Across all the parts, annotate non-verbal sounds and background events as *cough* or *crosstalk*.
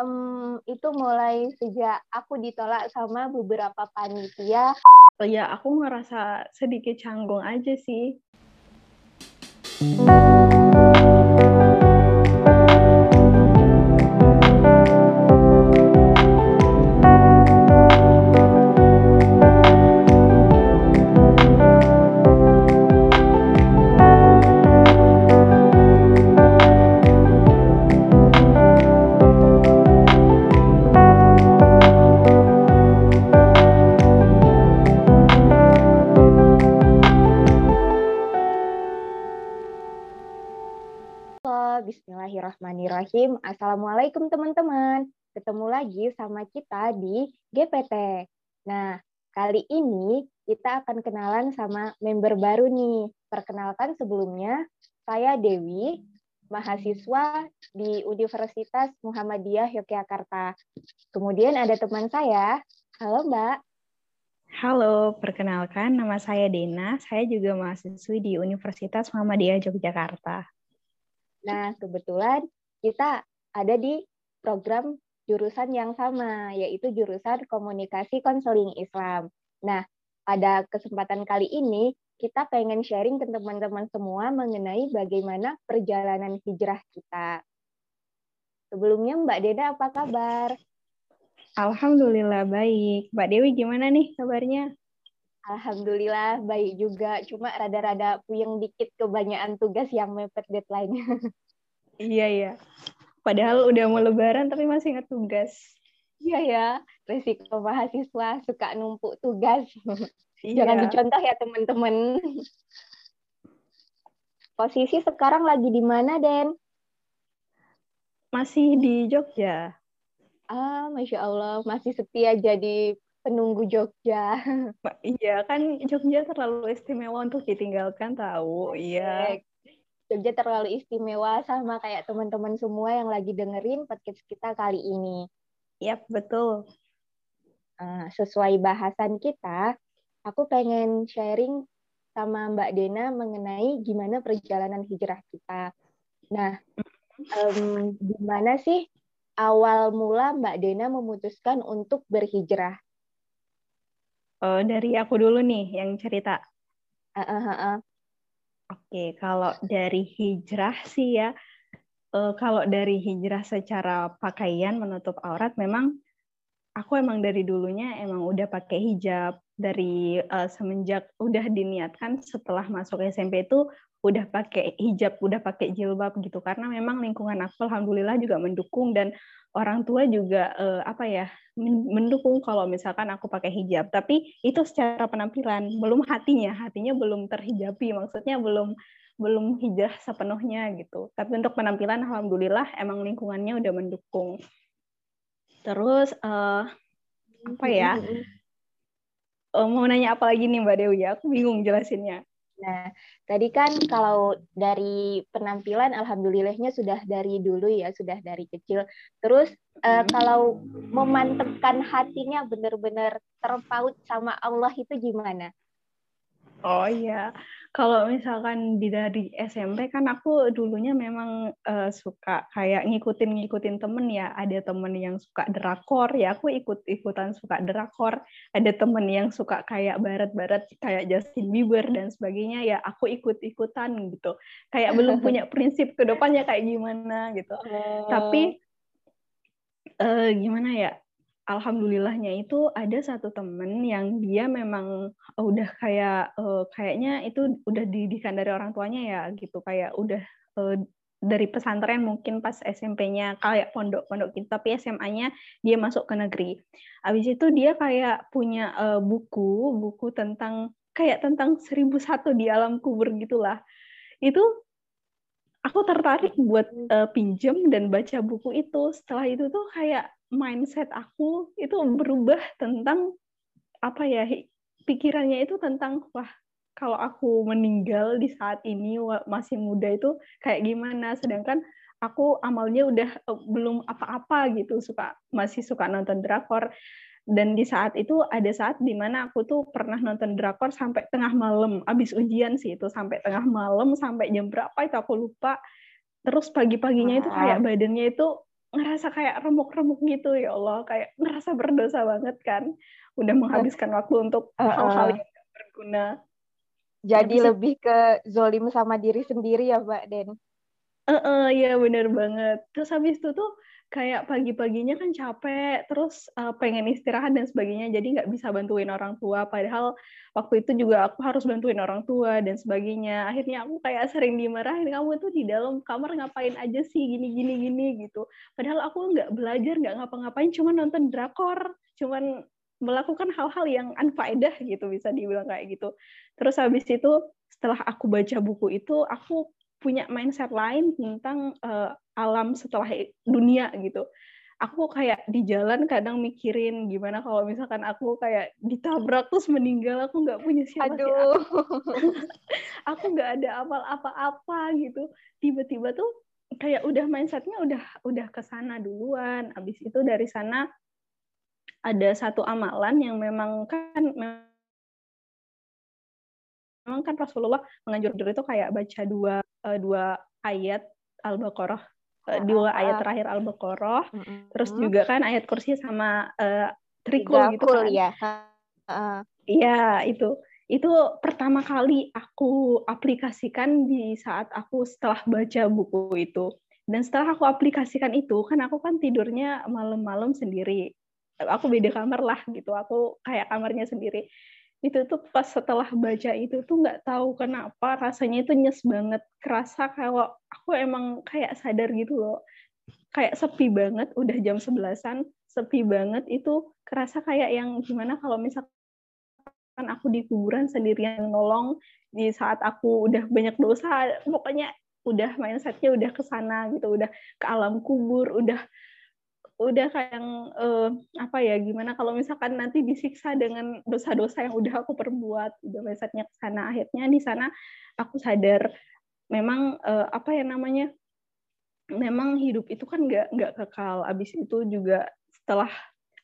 um, itu mulai sejak aku ditolak sama beberapa panitia. Oh ya, aku ngerasa sedikit canggung aja sih. Bismillahirrahmanirrahim. Assalamualaikum teman-teman. Ketemu lagi sama kita di GPT. Nah, kali ini kita akan kenalan sama member baru nih. Perkenalkan sebelumnya, saya Dewi, mahasiswa di Universitas Muhammadiyah Yogyakarta. Kemudian ada teman saya. Halo Mbak. Halo, perkenalkan nama saya Dena. Saya juga mahasiswi di Universitas Muhammadiyah Yogyakarta. Nah, kebetulan kita ada di program jurusan yang sama, yaitu jurusan komunikasi konseling Islam. Nah, pada kesempatan kali ini, kita pengen sharing ke teman-teman semua mengenai bagaimana perjalanan hijrah kita. Sebelumnya Mbak Deda apa kabar? Alhamdulillah baik. Mbak Dewi gimana nih kabarnya? Alhamdulillah baik juga, cuma rada-rada puyeng dikit kebanyakan tugas yang mepet deadline. *laughs* iya ya. Padahal udah mau lebaran tapi masih ingat tugas. Iya ya, resiko mahasiswa suka numpuk tugas. Iya. Jangan dicontoh ya teman-teman. Posisi sekarang lagi di mana, Den? Masih di Jogja. Ah, masya Allah, masih setia jadi penunggu Jogja. Iya kan Jogja terlalu istimewa untuk ditinggalkan tahu. Iya. Jogja terlalu istimewa sama kayak teman-teman semua yang lagi dengerin podcast kita kali ini. Yap, betul. Uh, sesuai bahasan kita, aku pengen sharing sama Mbak Dena mengenai gimana perjalanan hijrah kita. Nah, um, gimana sih awal mula Mbak Dena memutuskan untuk berhijrah? Oh, dari aku dulu nih yang cerita. Uh, uh, uh, uh. Oke, kalau dari hijrah sih ya, uh, kalau dari hijrah secara pakaian menutup aurat, memang aku emang dari dulunya emang udah pakai hijab dari uh, semenjak udah diniatkan setelah masuk SMP itu udah pakai hijab, udah pakai jilbab gitu karena memang lingkungan aku alhamdulillah juga mendukung dan orang tua juga uh, apa ya mendukung kalau misalkan aku pakai hijab. Tapi itu secara penampilan, belum hatinya, hatinya belum terhijabi, maksudnya belum belum hijrah sepenuhnya gitu. Tapi untuk penampilan alhamdulillah emang lingkungannya udah mendukung. Terus uh, apa ya? Uh, mau nanya apa lagi nih Mbak Dewi? Aku bingung jelasinnya. Nah, tadi kan kalau dari penampilan alhamdulillahnya sudah dari dulu ya, sudah dari kecil. Terus uh, kalau memantapkan hatinya benar-benar terpaut sama Allah itu gimana? Oh iya, kalau misalkan di dari SMP kan aku dulunya memang uh, suka kayak ngikutin-ngikutin temen ya. Ada temen yang suka drakor, ya aku ikut-ikutan suka drakor. Ada temen yang suka kayak barat-barat kayak Justin Bieber dan sebagainya, ya aku ikut-ikutan gitu. Kayak belum punya *laughs* prinsip ke depannya kayak gimana gitu. Oh. Tapi uh, gimana ya? Alhamdulillahnya itu ada satu temen yang dia memang udah kayak uh, kayaknya itu udah didikan dari orang tuanya ya gitu kayak udah uh, dari pesantren mungkin pas SMP-nya kayak pondok-pondok gitu tapi SMA-nya dia masuk ke negeri. Habis itu dia kayak punya uh, buku buku tentang kayak tentang seribu satu di alam kubur gitulah. Itu aku tertarik buat uh, pinjem dan baca buku itu. Setelah itu tuh kayak mindset aku itu berubah tentang apa ya pikirannya itu tentang wah kalau aku meninggal di saat ini masih muda itu kayak gimana? Sedangkan aku amalnya udah uh, belum apa-apa gitu suka masih suka nonton drakor. Dan di saat itu ada saat di mana aku tuh pernah nonton drakor sampai tengah malam abis ujian sih itu sampai tengah malam sampai jam berapa itu aku lupa. Terus pagi-paginya itu kayak badannya itu ngerasa kayak remuk-remuk gitu ya Allah. Kayak ngerasa berdosa banget kan. Udah menghabiskan waktu untuk hal-hal yang berguna. Jadi Habis lebih ke zolim sama diri sendiri ya Mbak Den? Uh, uh, ya bener banget. Terus habis itu tuh kayak pagi-paginya kan capek, terus uh, pengen istirahat dan sebagainya, jadi nggak bisa bantuin orang tua. Padahal waktu itu juga aku harus bantuin orang tua dan sebagainya. Akhirnya aku kayak sering dimarahin, kamu tuh di dalam kamar ngapain aja sih, gini gini gini gitu. Padahal aku nggak belajar, nggak ngapa-ngapain, cuma nonton drakor, cuman melakukan hal-hal yang anfaedah gitu bisa dibilang kayak gitu. Terus habis itu setelah aku baca buku itu, aku punya mindset lain tentang uh, alam setelah dunia gitu. Aku kayak di jalan kadang mikirin gimana kalau misalkan aku kayak ditabrak terus meninggal, aku nggak punya siapa Aduh. *laughs* aku nggak ada amal apa-apa gitu. Tiba-tiba tuh kayak udah mindsetnya udah udah ke sana duluan. Abis itu dari sana ada satu amalan yang memang kan memang kan Rasulullah menganjurkan itu kayak baca dua uh, dua ayat Al-Baqarah uh, dua ayat terakhir Al-Baqarah mm-hmm. terus juga kan ayat kursi sama uh, trikul gitu kan. ya. Iya uh. itu. Itu pertama kali aku aplikasikan di saat aku setelah baca buku itu. Dan setelah aku aplikasikan itu kan aku kan tidurnya malam-malam sendiri. Aku beda kamar lah gitu. Aku kayak kamarnya sendiri itu tuh pas setelah baca itu tuh nggak tahu kenapa rasanya itu nyes banget. Kerasa kalau aku emang kayak sadar gitu loh. Kayak sepi banget udah jam sebelasan sepi banget. Itu kerasa kayak yang gimana kalau misalkan aku di kuburan sendirian nolong di saat aku udah banyak dosa pokoknya udah mindsetnya udah ke sana gitu udah ke alam kubur udah udah kayak uh, apa ya gimana kalau misalkan nanti disiksa dengan dosa-dosa yang udah aku perbuat udah mindsetnya ke sana. Akhirnya di sana aku sadar memang uh, apa ya namanya memang hidup itu kan nggak nggak kekal. Abis itu juga setelah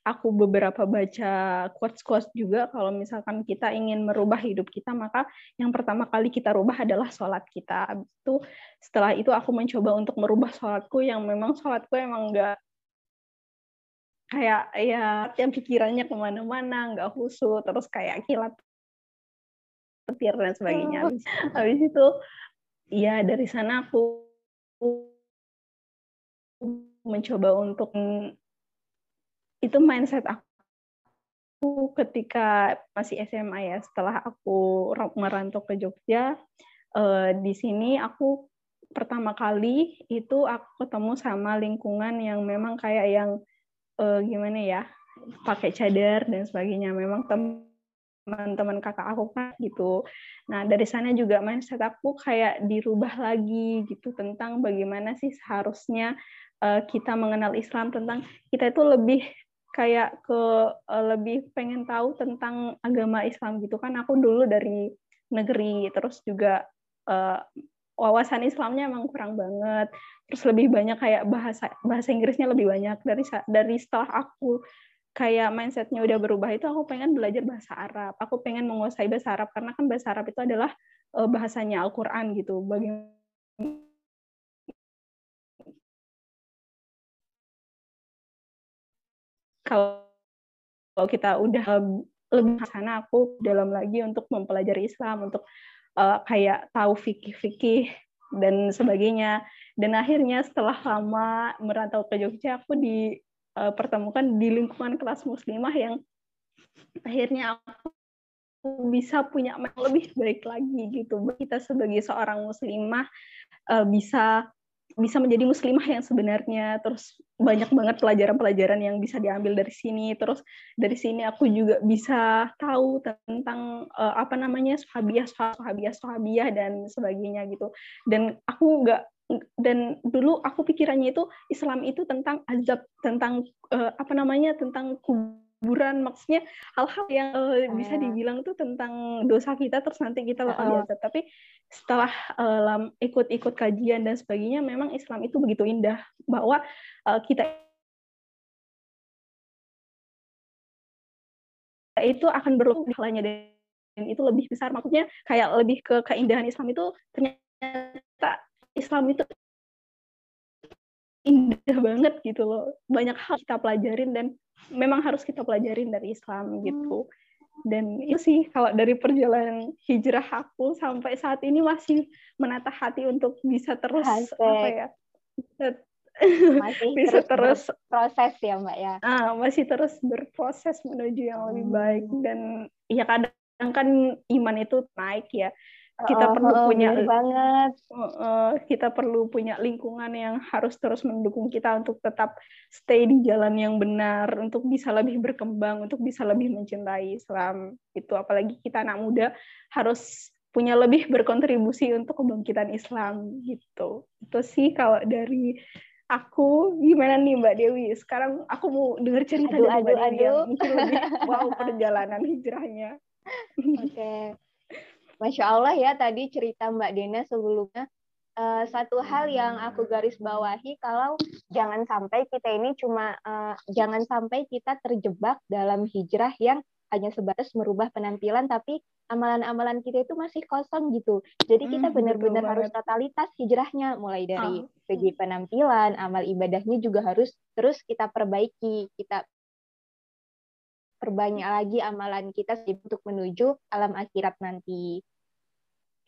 aku beberapa baca quotes-quotes juga kalau misalkan kita ingin merubah hidup kita maka yang pertama kali kita rubah adalah sholat kita. Abis itu setelah itu aku mencoba untuk merubah sholatku yang memang sholatku emang nggak kayak ya yang pikirannya ke mana-mana nggak khusus terus kayak kilat petir dan sebagainya oh. habis, habis itu ya dari sana aku mencoba untuk itu mindset aku ketika masih SMA ya setelah aku merantau ke Jogja uh, di sini aku pertama kali itu aku ketemu sama lingkungan yang memang kayak yang uh, gimana ya pakai cadar dan sebagainya. Memang teman-teman kakak aku kan gitu. Nah dari sana juga mindset aku kayak dirubah lagi gitu tentang bagaimana sih seharusnya uh, kita mengenal Islam tentang kita itu lebih kayak ke uh, lebih pengen tahu tentang agama Islam gitu. Kan aku dulu dari negeri terus juga uh, wawasan Islamnya emang kurang banget. Terus lebih banyak kayak bahasa bahasa Inggrisnya lebih banyak dari dari setelah aku kayak mindsetnya udah berubah itu aku pengen belajar bahasa Arab. Aku pengen menguasai bahasa Arab karena kan bahasa Arab itu adalah uh, bahasanya Al-Qur'an gitu. Bagaimana kalau kita udah lebih sana aku dalam lagi untuk mempelajari Islam untuk uh, kayak tahu fikih-fikih dan sebagainya. Dan akhirnya setelah lama merantau ke Jogja, aku dipertemukan eh, di lingkungan kelas muslimah yang akhirnya aku bisa punya lebih baik lagi gitu. Kita sebagai seorang muslimah uh, bisa bisa menjadi muslimah yang sebenarnya. Terus banyak banget pelajaran-pelajaran yang bisa diambil dari sini. Terus dari sini aku juga bisa tahu tentang uh, apa namanya sahabiah sahabiah sahabiah dan sebagainya gitu. Dan aku nggak dan dulu aku pikirannya itu Islam itu tentang azab tentang uh, apa namanya tentang kuburan. Maksudnya hal-hal yang uh, bisa ah. dibilang tuh tentang dosa kita terus nanti kita bakal diazab. Tapi setelah uh, ikut-ikut kajian dan sebagainya memang Islam itu begitu indah bahwa uh, kita itu akan halanya dan itu lebih besar. Maksudnya kayak lebih ke keindahan Islam itu ternyata Islam itu indah banget gitu loh. Banyak hal kita pelajarin dan memang harus kita pelajarin dari Islam gitu dan itu sih kalau dari perjalanan hijrah aku sampai saat ini masih menata hati untuk bisa terus Asik. apa ya masih *laughs* bisa terus, terus proses ya mbak ya ah masih terus berproses menuju yang lebih baik hmm. dan ya kadang kan iman itu naik ya kita oh, perlu punya banget. Uh, kita perlu punya lingkungan yang harus terus mendukung kita untuk tetap stay di jalan yang benar untuk bisa lebih berkembang untuk bisa lebih mencintai Islam itu apalagi kita anak muda harus punya lebih berkontribusi untuk kebangkitan Islam gitu. Itu sih kalau dari aku gimana nih Mbak Dewi? Sekarang aku mau dengar cerita aduh, dari Mbak Dewi aduh. yang mungkin lebih *laughs* wow perjalanan hijrahnya. Oke. okay. Masya Allah ya tadi cerita Mbak Dena sebelumnya uh, satu hal yang aku garis bawahi kalau jangan sampai kita ini cuma uh, jangan sampai kita terjebak dalam hijrah yang hanya sebatas merubah penampilan tapi amalan-amalan kita itu masih kosong gitu. Jadi kita hmm, benar-benar harus totalitas hijrahnya mulai dari oh. segi penampilan, amal ibadahnya juga harus terus kita perbaiki, kita perbanyak lagi amalan kita untuk menuju alam akhirat nanti.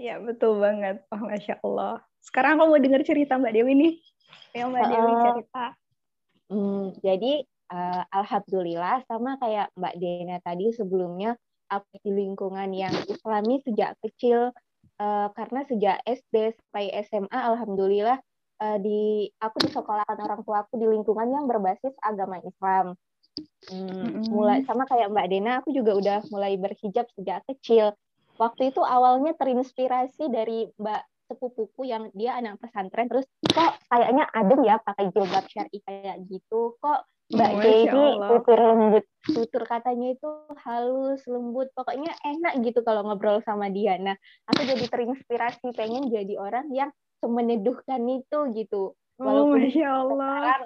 Ya, betul banget. Oh, Masya Allah. Sekarang aku mau dengar cerita Mbak Dewi nih. Yang Mbak Dewi cerita. Hmm, jadi, uh, Alhamdulillah, sama kayak Mbak Dena tadi sebelumnya, aku di lingkungan yang islami sejak kecil, uh, karena sejak SD sampai SMA, Alhamdulillah, uh, di aku disekolahkan orang tua aku di lingkungan yang berbasis agama Islam. Hmm, mulai sama kayak Mbak Dena, aku juga udah mulai berhijab sejak kecil. Waktu itu awalnya terinspirasi dari Mbak sepupuku yang dia anak pesantren, terus kok kayaknya adem ya pakai jilbab syari kayak gitu, kok Mbak oh, tutur lembut, tutur katanya itu halus, lembut, pokoknya enak gitu kalau ngobrol sama dia. Nah, aku jadi terinspirasi pengen jadi orang yang semeneduhkan itu gitu. Walaupun oh, Masya Allah. Sekarang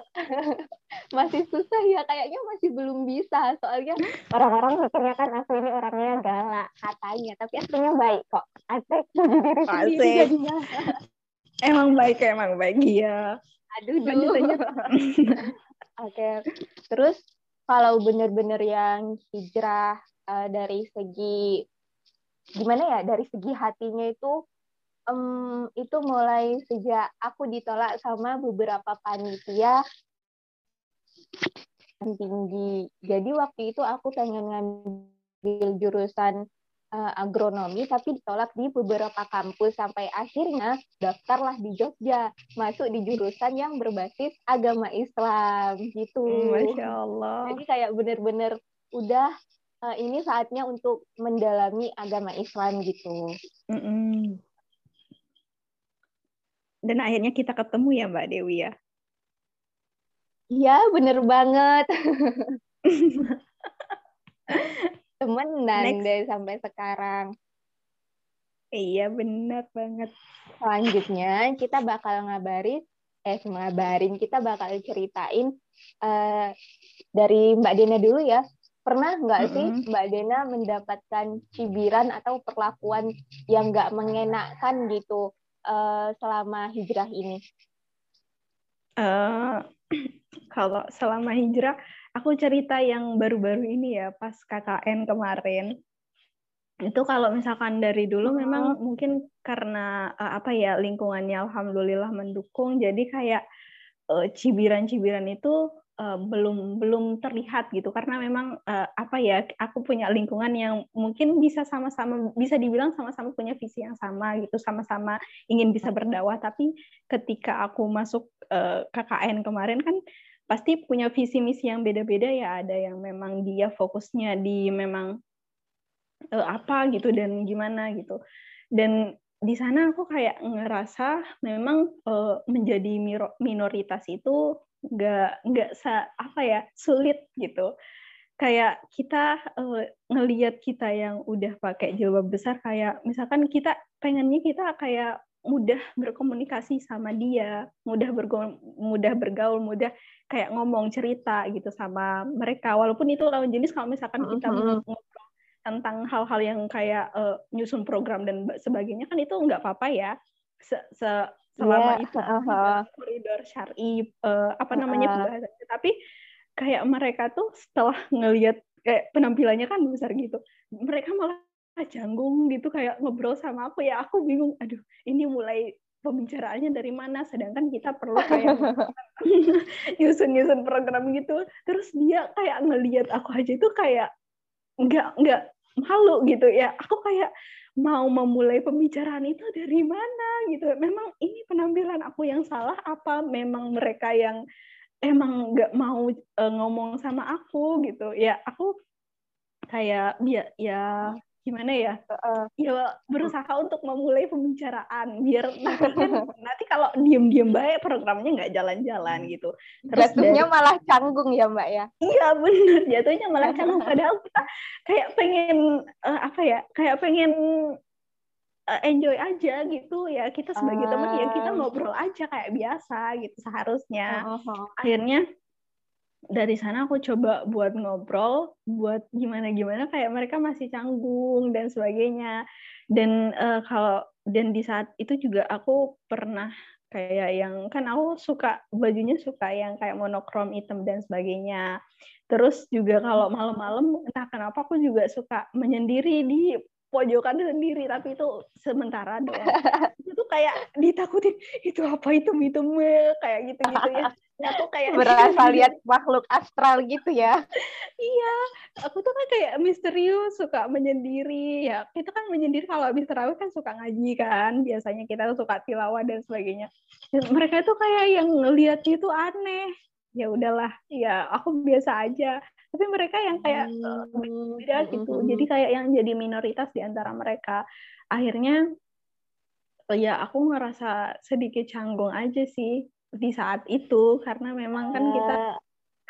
*laughs* masih susah ya, kayaknya masih belum bisa. Soalnya orang-orang mikirnya kan aku ini orangnya galak katanya, tapi aslinya baik kok. Asik Asik. *laughs* emang baik, emang baik. Iya. Aduh, *laughs* Oke, okay. terus kalau benar-benar yang hijrah uh, dari segi gimana ya dari segi hatinya itu um, itu mulai sejak aku ditolak sama beberapa panitia tinggi. Jadi waktu itu aku pengen ngambil jurusan uh, agronomi tapi ditolak di beberapa kampus sampai akhirnya daftarlah di Jogja masuk di jurusan yang berbasis agama Islam gitu. Hmm, Masya Allah. Jadi kayak bener-bener udah uh, ini saatnya untuk mendalami agama Islam gitu. Mm -mm. Dan akhirnya kita ketemu ya Mbak Dewi ya. Iya, bener banget. *laughs* Temenan Next. deh sampai sekarang. Iya, bener banget. Selanjutnya kita bakal ngabarin, eh ngabarin, kita bakal ceritain uh, dari Mbak Dena dulu ya. Pernah nggak mm -hmm. sih Mbak Dena mendapatkan cibiran atau perlakuan yang nggak mengenakan gitu uh, selama hijrah ini? Uh, *clears throat* kalau selama hijrah, aku cerita yang baru-baru ini ya, pas KKN kemarin. Itu kalau misalkan dari dulu memang mungkin karena uh, apa ya lingkungannya alhamdulillah mendukung, jadi kayak cibiran-cibiran uh, itu uh, belum belum terlihat gitu. Karena memang uh, apa ya aku punya lingkungan yang mungkin bisa sama-sama bisa dibilang sama-sama punya visi yang sama gitu sama-sama ingin bisa berdakwah. Tapi ketika aku masuk uh, KKN kemarin kan pasti punya visi misi yang beda-beda ya. Ada yang memang dia fokusnya di memang uh, apa gitu dan gimana gitu. Dan di sana aku kayak ngerasa memang uh, menjadi minoritas itu nggak nggak sa apa ya sulit gitu. Kayak kita uh, ngelihat kita yang udah pakai jilbab besar kayak misalkan kita pengennya kita kayak mudah berkomunikasi sama dia mudah bergaul mudah bergaul mudah kayak ngomong cerita gitu sama mereka. Walaupun itu lawan jenis kalau misalkan kita ngobrol tentang hal-hal yang kayak uh, nyusun program dan sebagainya kan itu nggak apa-apa ya. Se, se selama yeah. itu uh-huh. koridor syari uh, apa namanya uh-huh. tapi kayak mereka tuh setelah ngelihat kayak penampilannya kan besar gitu mereka malah canggung gitu kayak ngobrol sama aku ya aku bingung aduh ini mulai pembicaraannya dari mana sedangkan kita perlu kayak *laughs* nyusun-nyusun program gitu terus dia kayak ngelihat aku aja itu kayak nggak nggak malu gitu ya aku kayak mau memulai pembicaraan itu dari mana gitu. Memang ini penampilan aku yang salah apa memang mereka yang emang nggak mau uh, ngomong sama aku gitu. Ya aku kayak ya ya gimana ya? Uh, ya berusaha untuk memulai pembicaraan biar *laughs* nanti kan nanti kalau diem-diem baik programnya nggak jalan-jalan hmm. gitu. Terus jatuhnya dari, malah canggung ya mbak ya? Iya benar jatuhnya malah canggung. *laughs* Padahal kita kayak pengen uh, apa ya kayak pengen uh, enjoy aja gitu. Ya kita sebagai uh, teman ya kita ngobrol aja kayak biasa gitu seharusnya. Uh, uh, akhirnya dari sana aku coba buat ngobrol, buat gimana-gimana kayak mereka masih canggung dan sebagainya. Dan uh, kalau dan di saat itu juga aku pernah kayak yang kan aku suka bajunya suka yang kayak monokrom hitam dan sebagainya. Terus juga kalau malam-malam entah kenapa aku juga suka menyendiri di pojokan sendiri tapi itu sementara doang *laughs* itu tuh kayak ditakutin itu apa itu itu kayak gitu gitu ya Nah, tuh kayak berasa *laughs* lihat makhluk astral gitu ya. iya, aku tuh kan kayak misterius, suka menyendiri. Ya, kita kan menyendiri kalau habis terawih kan suka ngaji kan. Biasanya kita tuh suka tilawah dan sebagainya. Dan mereka tuh kayak yang ngelihat itu aneh. Ya udahlah, ya aku biasa aja. Tapi mereka yang kayak hmm. beda gitu. Jadi kayak yang jadi minoritas di antara mereka. Akhirnya ya aku ngerasa sedikit canggung aja sih di saat itu karena memang kan kita ah.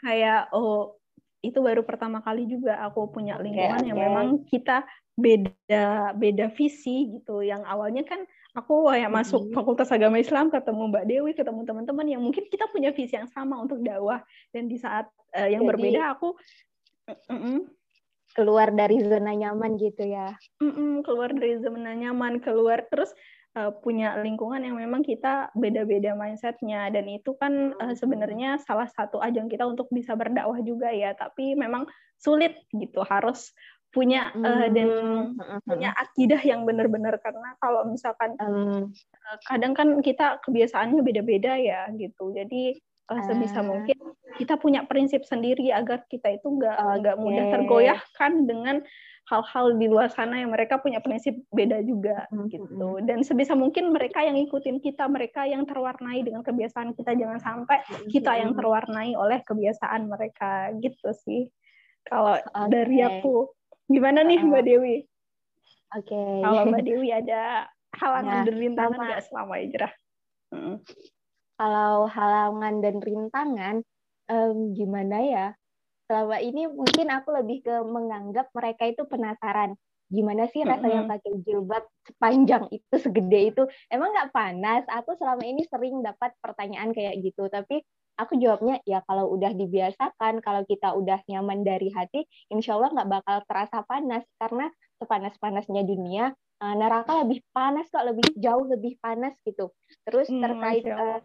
kayak oh itu baru pertama kali juga aku punya lingkungan okay, yang memang kita beda beda visi gitu yang awalnya kan aku kayak masuk Fakultas Agama Islam ketemu Mbak Dewi ketemu teman-teman yang mungkin kita punya visi yang sama untuk dakwah. Dan di saat uh, yang Jadi, berbeda aku uh -uh, keluar dari zona nyaman gitu ya? -uh, keluar dari zona nyaman keluar terus uh, punya lingkungan yang memang kita beda-beda mindsetnya. Dan itu kan uh, sebenarnya salah satu ajang kita untuk bisa berdakwah juga ya. Tapi memang sulit gitu harus punya uh, dan punya akidah yang benar-benar. Karena kalau misalkan um, kadang kan kita kebiasaannya beda-beda ya gitu. Jadi uh, sebisa mungkin kita punya prinsip sendiri agar kita itu nggak nggak okay. mudah tergoyahkan dengan hal-hal di luar sana yang mereka punya prinsip beda juga mm-hmm. gitu. dan sebisa mungkin mereka yang ikutin kita mereka yang terwarnai dengan kebiasaan kita. Jangan sampai kita yang terwarnai oleh kebiasaan mereka gitu sih. Kalau okay. dari aku gimana nih Mbak Dewi? Oke. Okay. Kalau Mbak *laughs* Dewi ada halangan nah, dan rintangan nggak selama hijrah? Hmm. Kalau halangan dan rintangan, um, gimana ya? selama ini mungkin aku lebih ke menganggap mereka itu penasaran gimana sih rasanya mm-hmm. pakai jilbab sepanjang itu segede itu emang nggak panas aku selama ini sering dapat pertanyaan kayak gitu tapi aku jawabnya ya kalau udah dibiasakan kalau kita udah nyaman dari hati insya Allah nggak bakal terasa panas. Karena sepanas panasnya dunia uh, neraka lebih panas kok lebih jauh lebih panas gitu. Terus hmm, terkait uh,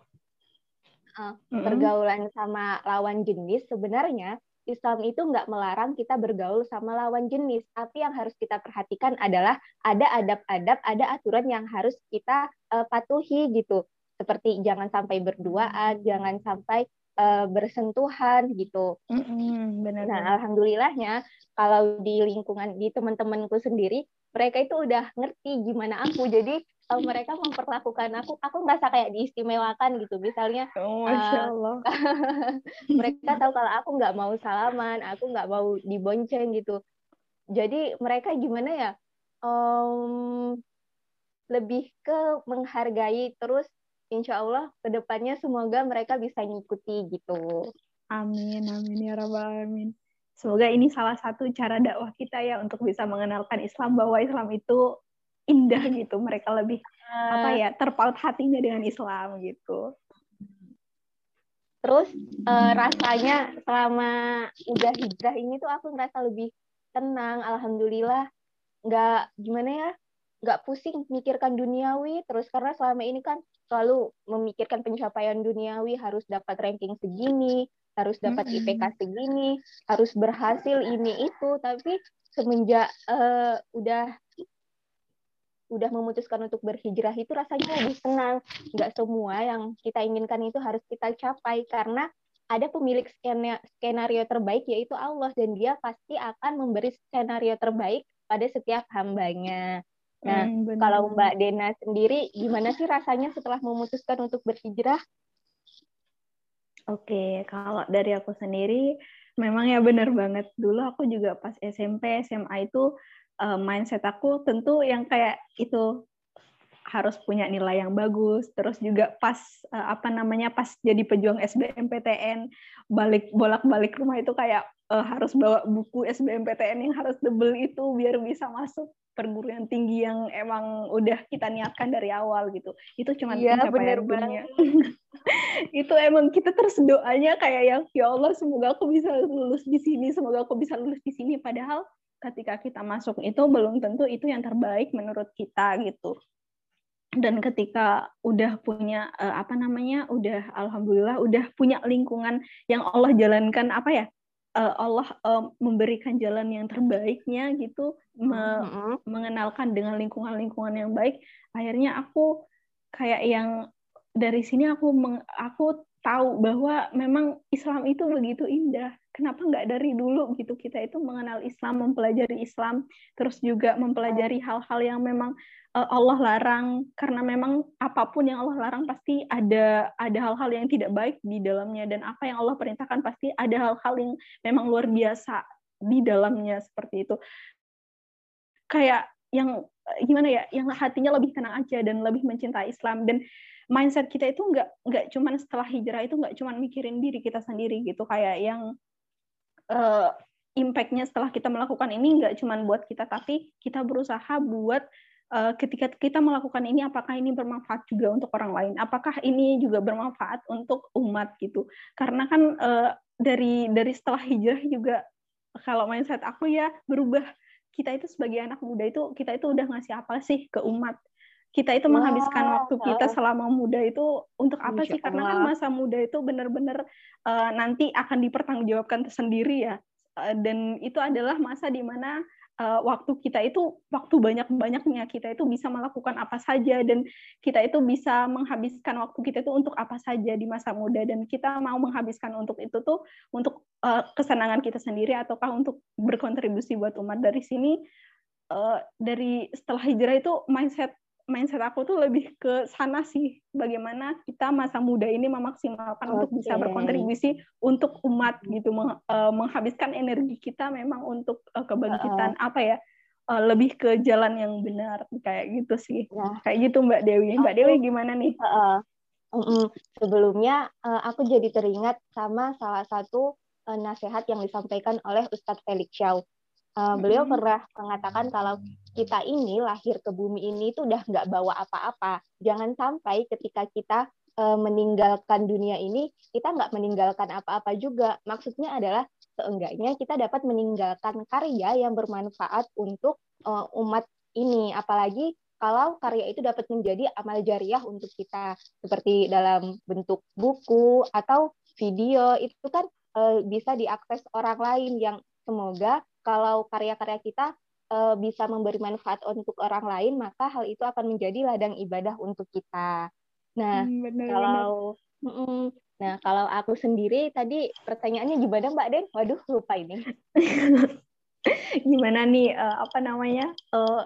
uh, pergaulan sama lawan jenis sebenarnya Islam itu nggak melarang kita bergaul sama lawan jenis, tapi yang harus kita perhatikan adalah ada adab-adab, ada aturan yang harus kita uh, patuhi gitu. Seperti jangan sampai berduaan, jangan sampai uh, bersentuhan gitu. Mm-hmm, benar. Nah, alhamdulillahnya kalau di lingkungan di teman-temanku sendiri, mereka itu udah ngerti gimana aku. Jadi kalau mereka memperlakukan aku, aku merasa kayak diistimewakan gitu. Misalnya, oh, Masya eh, Allah. Uh, *laughs* mereka tahu kalau aku nggak mau salaman, aku nggak mau dibonceng gitu. Jadi mereka gimana ya? Um, lebih ke menghargai terus insya Allah ke depannya semoga mereka bisa ngikuti gitu. Amin, amin ya rabbal alamin. Semoga ini salah satu cara dakwah kita ya untuk bisa mengenalkan Islam bahwa Islam itu indah gitu mereka lebih uh, apa ya terpaut hatinya dengan Islam gitu terus uh, rasanya selama udah hijrah ini tuh aku ngerasa lebih tenang alhamdulillah nggak gimana ya nggak pusing mikirkan duniawi terus karena selama ini kan selalu memikirkan pencapaian duniawi harus dapat ranking segini harus dapat IPK segini harus berhasil ini itu. Tapi semenjak uh, udah udah memutuskan untuk berhijrah itu rasanya lebih tenang. Nggak semua yang kita inginkan itu harus kita capai karena ada pemilik skenario terbaik yaitu Allah dan dia pasti akan memberi skenario terbaik pada setiap hambanya Nah, hmm, kalau Mbak Dena sendiri, gimana sih rasanya setelah memutuskan untuk berhijrah? Oke, kalau dari aku sendiri, memang ya benar banget. Dulu aku juga pas SMP, SMA itu uh, mindset aku tentu yang kayak itu harus punya nilai yang bagus. Terus juga pas uh, apa namanya pas jadi pejuang SBMPTN, balik bolak-balik rumah itu kayak uh, harus bawa buku SBMPTN yang harus double itu biar bisa masuk perguruan tinggi yang emang udah kita niatkan dari awal gitu. Itu cuma ya, pencapaian dunia. *laughs* itu emang kita terus doanya kayak yang ya Allah semoga aku bisa lulus di sini, semoga aku bisa lulus di sini. Padahal ketika kita masuk itu belum tentu itu yang terbaik menurut kita gitu. Dan ketika udah punya uh, apa namanya, udah alhamdulillah udah punya lingkungan yang Allah jalankan apa ya? Uh, Allah uh, memberikan jalan yang terbaiknya gitu me mm-hmm. mengenalkan dengan lingkungan-lingkungan yang baik akhirnya aku kayak yang dari sini aku meng, aku tahu bahwa memang Islam itu begitu indah. Kenapa nggak dari dulu gitu kita itu mengenal Islam mempelajari Islam terus juga mempelajari hal-hal yang memang Eh, Allah larang. Karena memang apa pun yang Allah larang pasti ada ada hal-hal yang tidak baik di dalamnya. Dan apa yang Allah perintahkan pasti ada hal-hal yang memang luar biasa di dalamnya seperti itu. Kayak yang gimana ya yang hatinya lebih tenang aja dan lebih mencintai Islam. Dan mindset kita itu nggak nggak cuman setelah hijrah itu nggak cuman mikirin diri kita sendiri gitu. Kayak yang uh, impactnya setelah kita melakukan ini nggak cuman buat kita tapi kita berusaha buat Eh, ketika kita melakukan ini apakah ini bermanfaat juga untuk orang lain? Apakah ini juga bermanfaat untuk umat gitu? Karena kan uh, dari dari setelah hijrah juga kalau mindset aku ya berubah. Kita itu sebagai anak muda itu kita itu udah ngasih apa sih ke umat kita itu menghabiskan waktu kita selama muda itu untuk apa sih? Karena kan masa muda itu benar-benar uh, nanti akan dipertanggungjawabkan tersendiri ya. Dan itu adalah masa di mana uh, waktu kita itu waktu banyak-banyaknya kita itu bisa melakukan apa saja dan kita itu bisa menghabiskan waktu kita itu untuk apa saja di masa muda. Dan kita mau menghabiskan untuk itu tuh untuk uh, kesenangan kita sendiri ataukah untuk berkontribusi buat umat. Dari sini uh, dari setelah hijrah itu mindset mindset aku tuh lebih ke sana sih. Bagaimana kita masa muda ini memaksimalkan okay. untuk bisa berkontribusi untuk umat gitu. Meng, uh, menghabiskan energi kita memang untuk uh, kebangkitan uh, apa ya uh, lebih ke jalan yang benar kayak gitu sih. Ya. kayak gitu Mbak Dewi. Mbak aku, Dewi gimana nih? Uh, uh, sebelumnya uh, aku jadi teringat sama salah satu uh, nasihat yang disampaikan oleh Ustadz Felix Shaw Uh, beliau pernah mengatakan kalau kita ini lahir ke bumi ini itu udah nggak bawa apa-apa. Jangan sampai ketika kita uh, meninggalkan dunia ini, kita nggak meninggalkan apa-apa juga. Maksudnya adalah seenggaknya kita dapat meninggalkan karya yang bermanfaat untuk uh, umat ini. Apalagi kalau karya itu dapat menjadi amal jariah untuk kita, seperti dalam bentuk buku atau video, itu kan uh, bisa diakses orang lain yang semoga kalau karya-karya kita uh, bisa memberi manfaat untuk orang lain, maka hal itu akan menjadi ladang ibadah untuk kita. Nah, hmm, bener, kalau bener. nah kalau aku sendiri tadi pertanyaannya gimana Mbak Den? Waduh lupa ini. *laughs* gimana nih uh, apa namanya uh,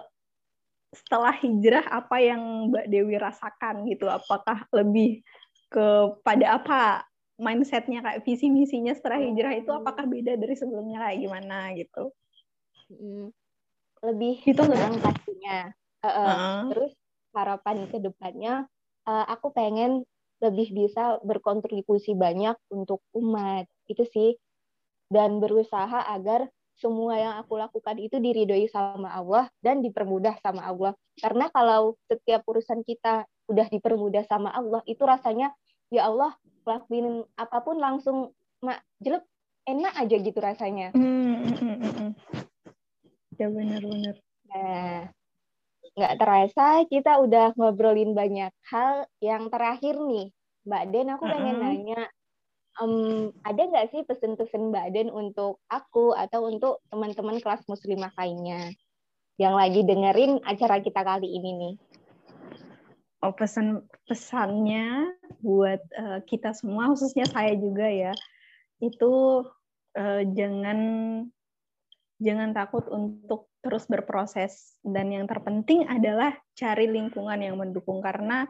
setelah hijrah apa yang Mbak Dewi rasakan gitu? Apakah lebih kepada apa mindsetnya kayak visi misinya setelah hijrah itu apakah beda dari sebelumnya kayak gimana gitu. Lebih itu senang pastinya. Uh, uh, uh. terus harapan ke depannya uh, aku pengen lebih bisa berkontribusi banyak untuk umat itu sih. Dan berusaha agar semua yang aku lakukan itu diridhoi sama Allah dan dipermudah sama Allah. Karena kalau setiap urusan kita udah dipermudah sama Allah itu rasanya ya Allah lakuin apa pun langsung mak jelek enak aja gitu rasanya. Mm, mm, mm, Ya benar-benar. Nah, nggak terasa kita udah ngobrolin banyak hal. Yang terakhir nih, Mbak Den, aku pengen uh -huh. nanya, um, ada nggak sih pesan-pesan Mbak Den untuk aku atau untuk teman-teman kelas muslimah lainnya yang lagi dengerin acara kita kali ini nih? Oh, pesan pesannya buat uh, kita semua, khususnya saya juga ya, itu uh, jangan jangan takut untuk terus berproses dan yang terpenting adalah cari lingkungan yang mendukung karena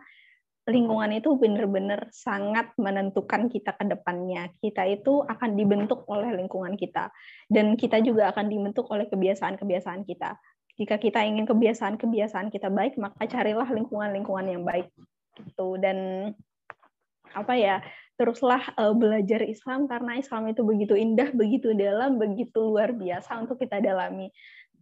lingkungan itu benar-benar sangat menentukan kita ke depannya. Kita itu akan dibentuk oleh lingkungan kita dan kita juga akan dibentuk oleh kebiasaan-kebiasaan kita. Jika kita ingin kebiasaan-kebiasaan kita baik, maka carilah lingkungan-lingkungan yang baik. Gitu. Dan apa ya? Teruslah uh, belajar Islam karena Islam itu begitu indah, begitu dalam, begitu luar biasa untuk kita dalami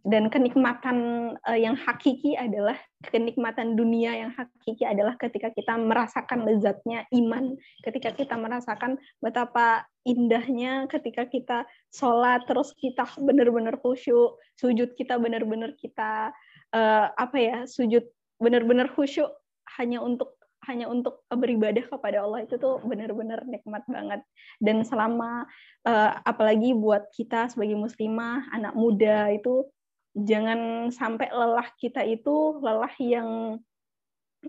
dan kenikmatan uh, yang hakiki adalah kenikmatan dunia yang hakiki adalah ketika kita merasakan lezatnya iman, ketika kita merasakan betapa indahnya ketika kita sholat terus kita benar-benar khusyuk, sujud kita benar-benar kita uh, apa ya sujud benar-benar khusyuk hanya untuk hanya untuk beribadah kepada Allah itu tuh benar-benar nikmat banget. Dan selama uh, apalagi buat kita sebagai muslimah anak muda itu jangan sampai lelah kita itu lelah yang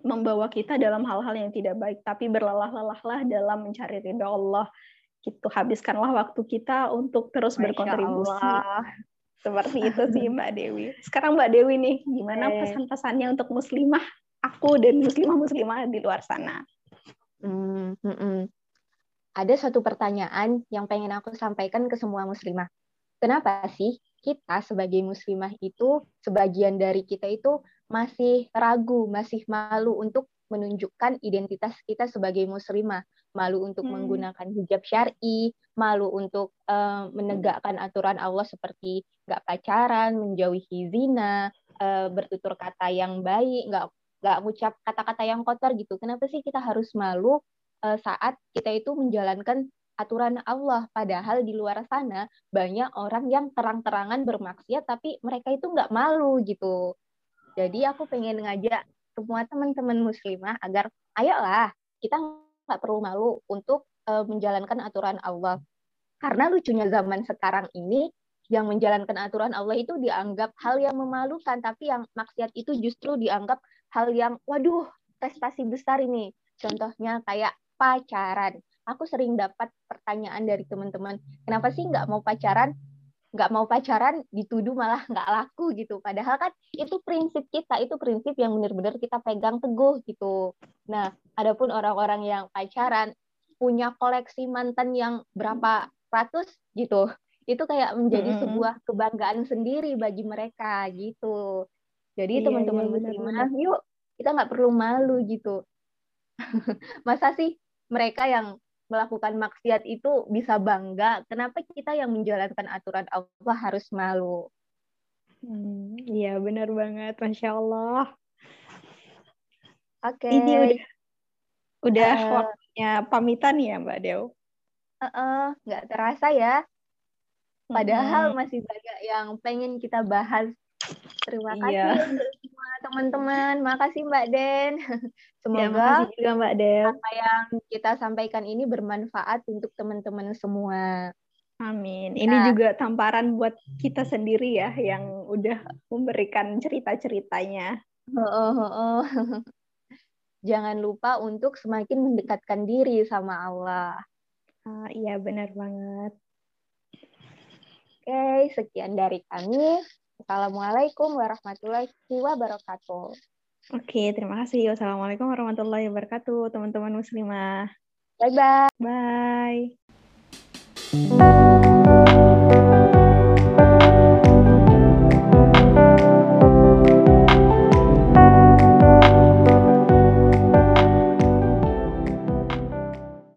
membawa kita dalam hal-hal yang tidak baik, tapi berlelah-lelahlah dalam mencari ridho Allah. Gitu, habiskanlah waktu kita untuk terus Masya berkontribusi. Allah. Seperti itu sih Mbak Dewi. Sekarang Mbak Dewi nih, gimana pesan-pesannya untuk muslimah aku dan muslimah-muslimah di luar sana? Hmm, hmm, hmm. Ada satu pertanyaan yang pengen aku sampaikan ke semua muslimah. Kenapa sih kita sebagai muslimah itu sebagian dari kita itu masih ragu, masih malu untuk menunjukkan identitas kita sebagai muslimah, malu untuk hmm. menggunakan hijab syar'i, malu untuk uh, menegakkan aturan Allah seperti nggak pacaran, menjauhi zina, uh, bertutur kata yang baik, nggak nggak ngucap kata-kata yang kotor gitu. Kenapa sih kita harus malu uh, saat kita itu menjalankan aturan Allah. Padahal di luar sana banyak orang yang terang-terangan bermaksiat tapi mereka itu nggak malu gitu. Jadi aku pengen ngajak semua teman-teman muslimah agar ayolah kita nggak perlu malu untuk uh, menjalankan aturan Allah. Karena lucunya zaman sekarang ini yang menjalankan aturan Allah itu dianggap hal yang memalukan, tapi yang maksiat itu justru dianggap hal yang waduh prestasi besar ini. Contohnya kayak pacaran aku sering dapat pertanyaan dari teman-teman, kenapa sih nggak mau pacaran? Nggak mau pacaran dituduh malah nggak laku gitu. Padahal kan itu prinsip kita, itu prinsip yang benar-benar kita pegang teguh gitu. Nah, adapun orang-orang yang pacaran punya koleksi mantan yang berapa ratus gitu, itu kayak menjadi mm -hmm. sebuah kebanggaan sendiri bagi mereka gitu. Jadi iya, teman-teman iya, muslimah, yuk kita nggak perlu malu gitu. *laughs* Masa sih mereka yang melakukan maksiat itu bisa bangga. Kenapa kita yang menjalankan aturan Allah harus malu? Hmm, iya benar banget, masya Allah. Oke. Okay. Ini udah udah uh, waktunya pamitan ya Mbak Dew. Uh, uh, nggak terasa ya. Padahal hmm. masih banyak yang pengen kita bahas. Terima kasih iya. semua teman-teman. Makasih Mbak Den. *laughs* Semoga ya, juga Mbak Del. Apa yang kita sampaikan ini bermanfaat untuk teman-teman semua. Amin. Ini nah, juga tamparan buat kita sendiri ya yang udah memberikan cerita-ceritanya. Oh, oh, oh. Jangan lupa untuk semakin mendekatkan diri sama Allah. Uh, iya benar banget. Oke, sekian dari kami. Assalamualaikum warahmatullahi wabarakatuh. Oke, terima kasih. Wassalamualaikum warahmatullahi wabarakatuh, teman-teman muslimah. Bye-bye. Bye. -bye. Bye.